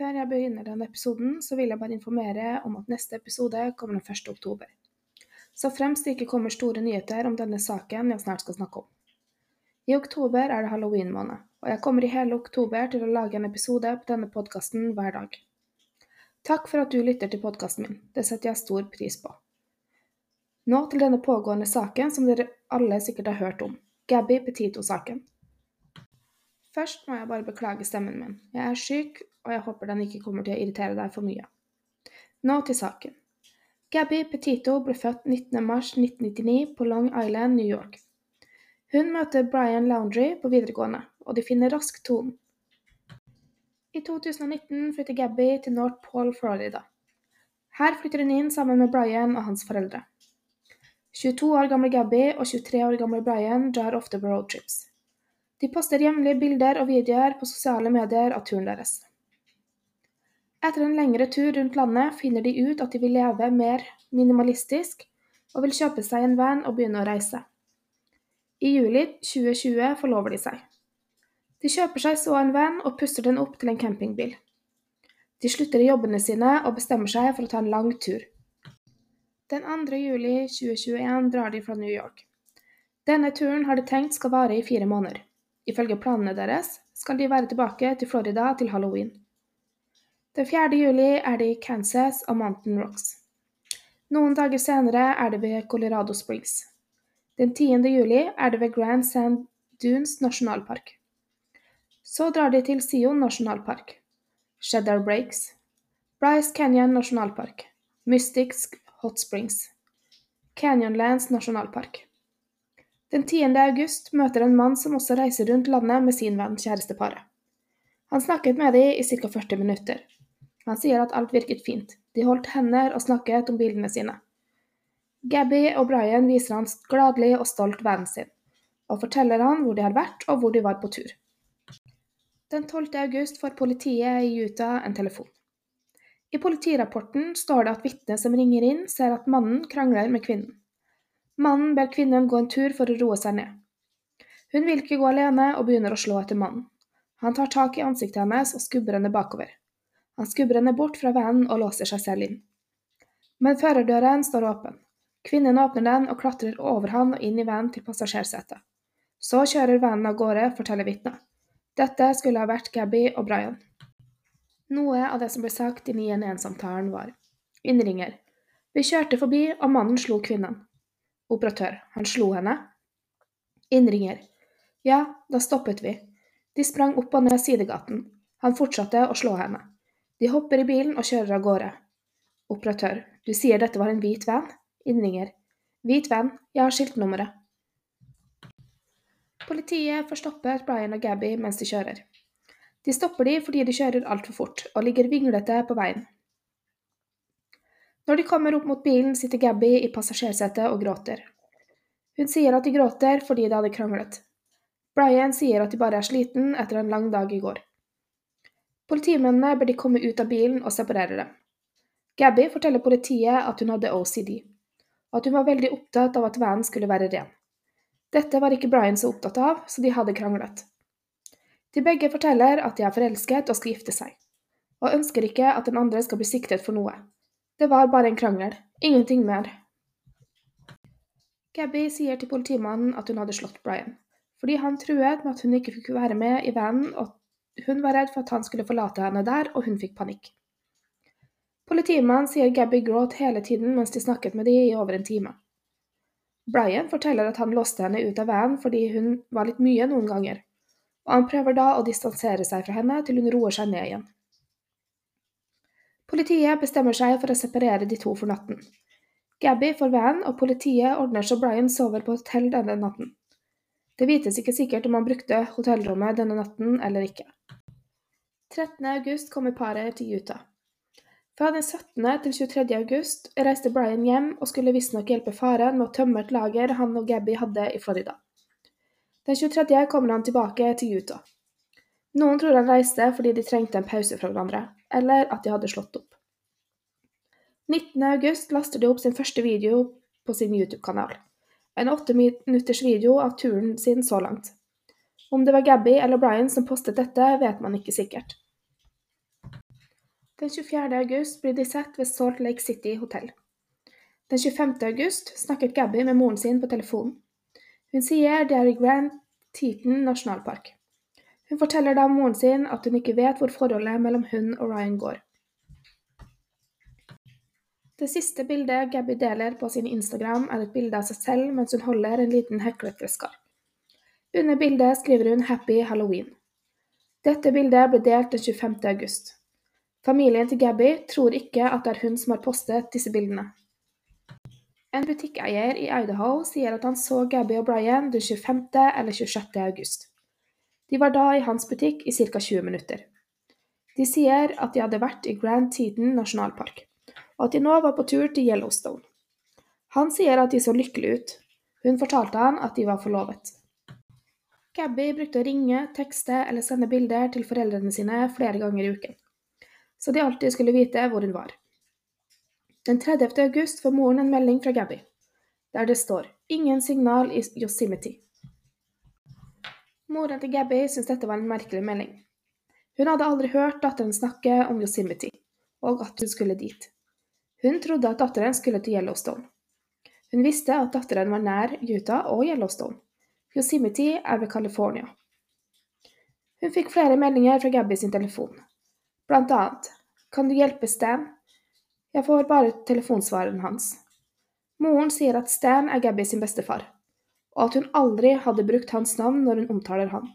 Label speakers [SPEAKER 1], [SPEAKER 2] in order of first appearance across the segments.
[SPEAKER 1] Før jeg begynner denne episoden, så vil jeg bare informere om at neste episode kommer den 1. oktober. Så fremst det ikke kommer store nyheter om denne saken jeg snart skal snakke om. I oktober er det halloween-måned, og jeg kommer i hele oktober til å lage en episode på denne podkasten hver dag. Takk for at du lytter til podkasten min, det setter jeg stor pris på. Nå til denne pågående saken som dere alle sikkert har hørt om, Gabby Petito-saken. Først må jeg bare beklage stemmen min. Jeg er syk, og jeg håper den ikke kommer til å irritere deg for mye. Nå til saken. Gabby Petito ble født 19.3.1999 på Long Island, New York. Hun møter Brian Laundry på videregående, og de finner raskt tonen. I 2019 flytter Gabby til North Pole, Florida. Her flytter hun inn sammen med Brian og hans foreldre. 22 år gamle Gabby og 23 år gamle Brian drar ofte på roadtrips. De poster jevnlig bilder og videoer på sosiale medier av turen deres. Etter en lengre tur rundt landet finner de ut at de vil leve mer minimalistisk, og vil kjøpe seg en van og begynne å reise. I juli 2020 forlover de seg. De kjøper seg så en van og pusser den opp til en campingbil. De slutter i jobbene sine og bestemmer seg for å ta en lang tur. Den 2. juli 2021 drar de fra New York. Denne turen har de tenkt skal vare i fire måneder. Ifølge planene deres skal de være tilbake til Florida til halloween. Den 4. juli er det i Kansas og Mountain Rocks. Noen dager senere er det ved Colorado Springs. Den 10. juli er det ved Grand Sand Dunes nasjonalpark. Så drar de til Sion nasjonalpark, Shedder Breaks, Bryce Canyon nasjonalpark, Mystics Hot Springs, Canyonlands nasjonalpark. Den 10. august møter en mann som også reiser rundt landet med sin venn kjæresteparet. Han snakket med dem i ca. 40 minutter. Han sier at alt virket fint, de holdt hender og snakket om bildene sine. Gabby og Brian viser han gladelig og stolt vennen sin, og forteller han hvor de har vært og hvor de var på tur. Den 12. august får politiet i Utah en telefon. I politirapporten står det at vitnet som ringer inn, ser at mannen krangler med kvinnen. Mannen ber kvinnen gå en tur for å roe seg ned. Hun vil ikke gå alene og begynner å slå etter mannen. Han tar tak i ansiktet hennes og skubber henne bakover. Han skubber henne bort fra vennen og låser seg selv inn. Men førerdøren står åpen. Kvinnen åpner den og klatrer over han og inn i vennen til passasjersetet. Så kjører vennen av gårde, forteller vitnet. Dette skulle ha vært Gabby og Brian. Noe av det som ble sagt i 911-samtalen var Innringer. Vi kjørte forbi, og mannen slo kvinnen. Operatør. Han slo henne. Innringer. Ja, da stoppet vi. De sprang opp og ned sidegaten. Han fortsatte å slå henne. De hopper i bilen og kjører av gårde. Operatør. Du sier dette var en hvit van? Innringer. Hvit van. Jeg har skiltnummeret. Politiet får stoppet Brian og Gabby mens de kjører. De stopper de fordi de kjører altfor fort og ligger vinglete på veien. Når de kommer opp mot bilen, sitter Gabby i passasjersetet og gråter. Hun sier at de gråter fordi de hadde kranglet. Brian sier at de bare er sliten etter en lang dag i går. Politimennene ber de komme ut av bilen og separere dem. Gabby forteller politiet at hun hadde OCD, og at hun var veldig opptatt av at vanen skulle være ren. Dette var ikke Brian så opptatt av, så de hadde kranglet. De begge forteller at de er forelsket og skal gifte seg, og ønsker ikke at den andre skal bli siktet for noe. Det var bare en krangel, ingenting mer. Gabby sier til politimannen at hun hadde slått Brian, fordi han truet med at hun ikke fikk være med i vanen, og hun var redd for at han skulle forlate henne der, og hun fikk panikk. Politimannen sier Gabby gråt hele tiden mens de snakket med de i over en time. Brian forteller at han låste henne ut av vanen fordi hun var litt mye noen ganger, og han prøver da å distansere seg fra henne til hun roer seg ned igjen. Politiet bestemmer seg for å separere de to for natten. Gabby får van, og politiet ordner så Brian sover på hotell denne natten. Det vites ikke sikkert om han brukte hotellrommet denne natten eller ikke. 13. august kommer paret til Utah. Fra den 17. til 23. august reiste Brian hjem og skulle visstnok hjelpe faren med å tømme et lager han og Gabby hadde i Florida. Den 23. kommer han tilbake til Utah. Noen tror han reiste fordi de trengte en pause fra hverandre, eller at de hadde slått opp. 19.8 laster de opp sin første video på sin YouTube-kanal. En åtte minutters video av turen sin så langt. Om det var Gabby eller Brian som postet dette, vet man ikke sikkert. Den 24. august blir de sett ved Salt Lake City hotell. Den 25. august snakket Gabby med moren sin på telefonen. Hun sier det er i Grand Teton nasjonalpark. Hun forteller da moren sin at hun ikke vet hvor forholdet mellom hun og Ryan går. Det siste bildet Gabby deler på sin Instagram, er et bilde av seg selv mens hun holder en liten heklet gresskar. Under bildet skriver hun 'Happy Halloween'. Dette bildet ble delt den 25. august. Familien til Gabby tror ikke at det er hun som har postet disse bildene. En butikkeier i Idaho sier at han så Gabby og Brian den 25. eller 26. august. De var da i hans butikk i ca. 20 minutter. De sier at de hadde vært i Grand Teton nasjonalpark, og at de nå var på tur til Yellowstone. Han sier at de så lykkelige ut. Hun fortalte han at de var forlovet. Gabby brukte å ringe, tekste eller sende bilder til foreldrene sine flere ganger i uken så de alltid skulle vite hvor hun var. Den 30. august får moren en melding fra Gabby, der det står 'Ingen signal i Yosemite'. Moren til Gabby syntes dette var en merkelig melding. Hun hadde aldri hørt datteren snakke om Yosemite, og at hun skulle dit. Hun trodde at datteren skulle til Yellowstone. Hun visste at datteren var nær Utah og Yellowstone. Yosemite er ved California. Hun fikk flere meldinger fra Gabby sin telefon, Blant annet Kan du hjelpe Stan? Jeg får bare telefonsvareren hans. Moren sier at Stan er Gabby sin bestefar, og at hun aldri hadde brukt hans navn når hun omtaler han.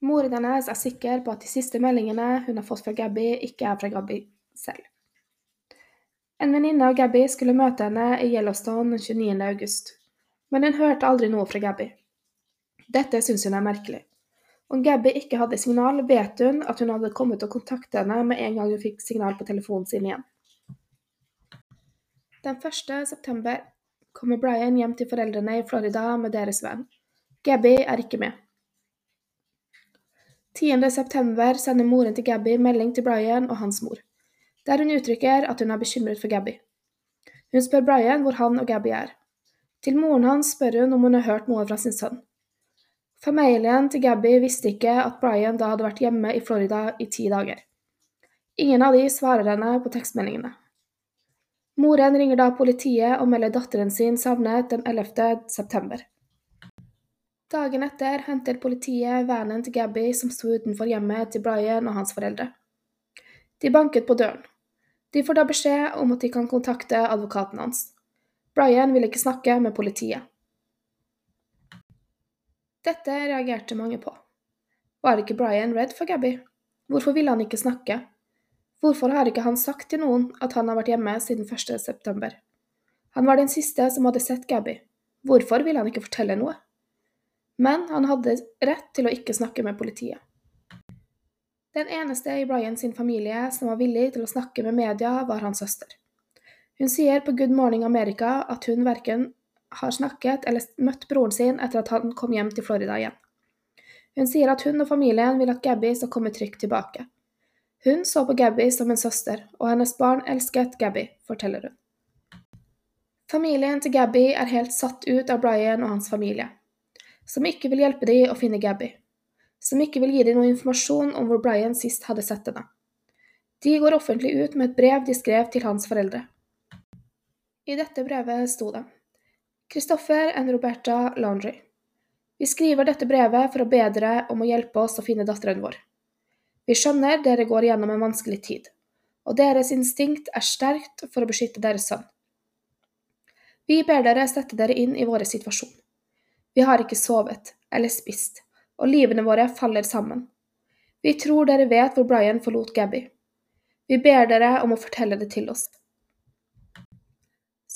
[SPEAKER 1] Moren hennes er sikker på at de siste meldingene hun har fått fra Gabby, ikke er fra Gabby selv. En venninne av Gabby skulle møte henne i Yellowstone den 29. august, men hun hørte aldri noe fra Gabby. Dette syns hun er merkelig. Om Gabby ikke hadde signal, vet hun at hun hadde kommet og kontaktet henne med en gang hun fikk signal på telefonen sin igjen. Den 1. september kommer Brian hjem til foreldrene i Florida med deres venn. Gabby er ikke med. 10. september sender moren til Gabby melding til Brian og hans mor, der hun uttrykker at hun er bekymret for Gabby. Hun spør Brian hvor han og Gabby er. Til moren hans spør hun om hun har hørt noe fra sin sønn. Familien til Gabby visste ikke at Brian da hadde vært hjemme i Florida i ti dager. Ingen av de svarer henne på tekstmeldingene. Moren ringer da politiet og melder datteren sin savnet den 11. september. Dagen etter henter politiet vennen til Gabby som sto utenfor hjemmet til Brian og hans foreldre. De banket på døren. De får da beskjed om at de kan kontakte advokaten hans. Brian ville ikke snakke med politiet. Dette reagerte mange på. Var ikke Brian redd for Gabby? Hvorfor ville han ikke snakke? Hvorfor har ikke han sagt til noen at han har vært hjemme siden 1. september? Han var den siste som hadde sett Gabby. Hvorfor ville han ikke fortelle noe? Men han hadde rett til å ikke snakke med politiet. Den eneste i Brian sin familie som var villig til å snakke med media, var hans søster. Hun sier på Good Morning America at hun verken har snakket eller møtt broren sin etter at han kom hjem til Florida igjen. Hun sier at hun og familien vil at Gabby skal komme trygt tilbake. Hun så på Gabby som en søster, og hennes barn elsket Gabby, forteller hun. Familien til Gabby er helt satt ut av Brian og hans familie, som ikke vil hjelpe dem å finne Gabby, som ikke vil gi dem noe informasjon om hvor Brian sist hadde sett henne. De går offentlig ut med et brev de skrev til hans foreldre. I dette brevet sto det Christoffer and Roberta Laundry. Vi skriver dette brevet for å be dere om å hjelpe oss å finne datteren vår. Vi skjønner dere går gjennom en vanskelig tid, og deres instinkt er sterkt for å beskytte deres sønn. Vi ber dere sette dere inn i vår situasjon. Vi har ikke sovet eller spist, og livene våre faller sammen. Vi tror dere vet hvor Brian forlot Gabby. Vi ber dere om å fortelle det til oss.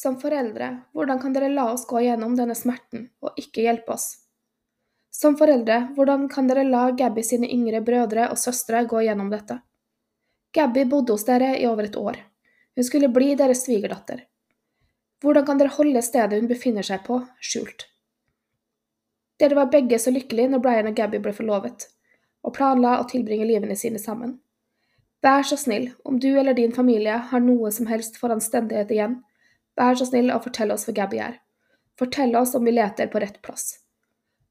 [SPEAKER 1] Som foreldre, hvordan kan dere la oss gå gjennom denne smerten og ikke hjelpe oss? Som foreldre, hvordan kan dere la Gabby sine yngre brødre og søstre gå gjennom dette? Gabby bodde hos dere i over et år. Hun skulle bli deres svigerdatter. Hvordan kan dere holde stedet hun befinner seg på, skjult? Dere var begge så lykkelige når Brian og Gabby ble forlovet, og planla å tilbringe livene sine sammen. Vær så snill, om du eller din familie har noe som helst for anstendighet igjen, Vær så snill og fortell oss hvor Gabby er. Fortell oss om vi leter på rett plass.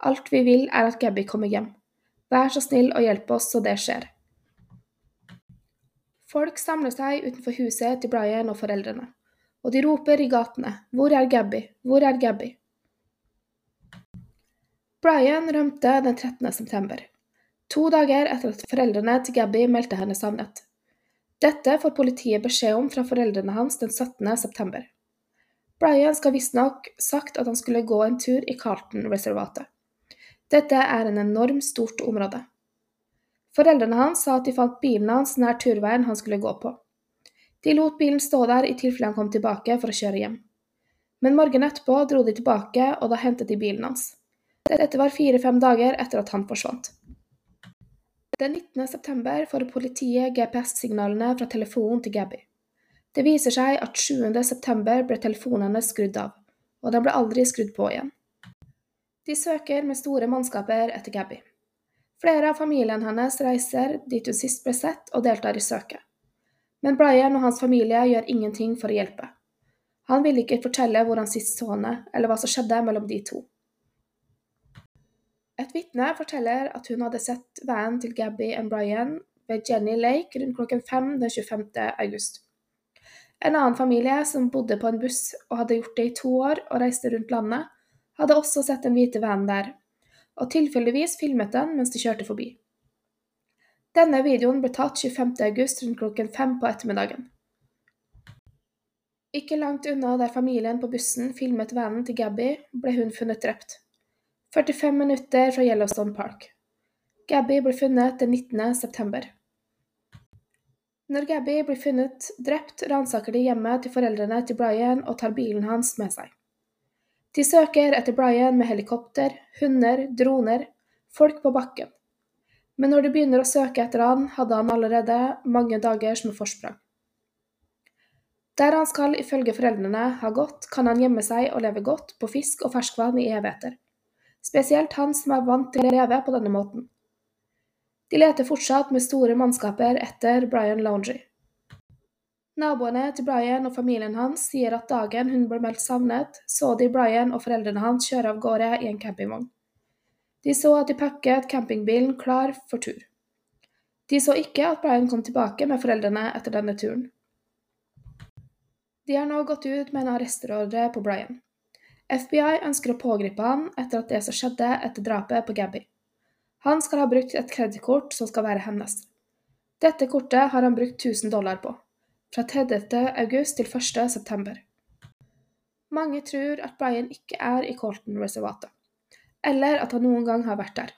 [SPEAKER 1] Alt vi vil, er at Gabby kommer hjem. Vær så snill og hjelp oss så det skjer. Folk samler seg utenfor huset til Brian og foreldrene, og de roper i gatene Hvor er Gabby? Hvor er Gabby? Brian rømte den 13. september, to dager etter at foreldrene til Gabby meldte henne savnet. Dette får politiet beskjed om fra foreldrene hans den 17. september. Brian skal visstnok sagt at han skulle gå en tur i Carlton-reservatet. Dette er en enormt stort område. Foreldrene hans sa at de fant bilen hans nær turveien han skulle gå på. De lot bilen stå der i tilfelle han kom tilbake for å kjøre hjem. Men morgenen etterpå dro de tilbake, og da hentet de bilen hans. Dette var fire-fem dager etter at han forsvant. Den 19. september får politiet GPS-signalene fra telefonen til Gabby. Det viser seg at 7. september ble telefonene skrudd av, og den ble aldri skrudd på igjen. De søker med store mannskaper etter Gabby. Flere av familien hennes reiser dit hun sist ble sett, og deltar i søket. Men Brian og hans familie gjør ingenting for å hjelpe. Han vil ikke fortelle hvor han sist så henne, eller hva som skjedde mellom de to. Et vitne forteller at hun hadde sett vennen til Gabby og Brian ved Jenny Lake rundt klokken fem den 25. august. En annen familie som bodde på en buss og hadde gjort det i to år og reiste rundt landet, hadde også sett den hvite vanen der, og tilfeldigvis filmet den mens de kjørte forbi. Denne videoen ble tatt 25. august rundt klokken fem på ettermiddagen. Ikke langt unna der familien på bussen filmet vanen til Gabby, ble hun funnet drept. 45 minutter fra Yellowstone Park. Gabby ble funnet den 19. september. Når Gabby blir funnet drept, ransaker de hjemmet til foreldrene til Brian og tar bilen hans med seg. De søker etter Brian med helikopter, hunder, droner, folk på bakken. Men når de begynner å søke etter han, hadde han allerede mange dagers med forsprang. Der han skal ifølge foreldrene ha gått, kan han gjemme seg og leve godt på fisk og ferskvann i evigheter. Spesielt han som er vant til å leve på denne måten. De leter fortsatt med store mannskaper etter Brian Laundrie. Naboene til Brian og familien hans sier at dagen hun ble meldt savnet, så de Brian og foreldrene hans kjøre av gårde i en campingvogn. De så at de pakket campingbilen klar for tur. De så ikke at Brian kom tilbake med foreldrene etter denne turen. De har nå gått ut med en arrestordre på Brian. FBI ønsker å pågripe han etter at det som skjedde etter drapet på Gabby. Han skal ha brukt et kredittkort som skal være hennes. Dette kortet har han brukt 1000 dollar på fra 30. august til 1. september. Mange tror at Brian ikke er i Colton-reservatet, eller at han noen gang har vært der.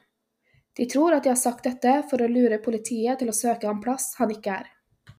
[SPEAKER 1] De tror at de har sagt dette for å lure politiet til å søke en plass han ikke er.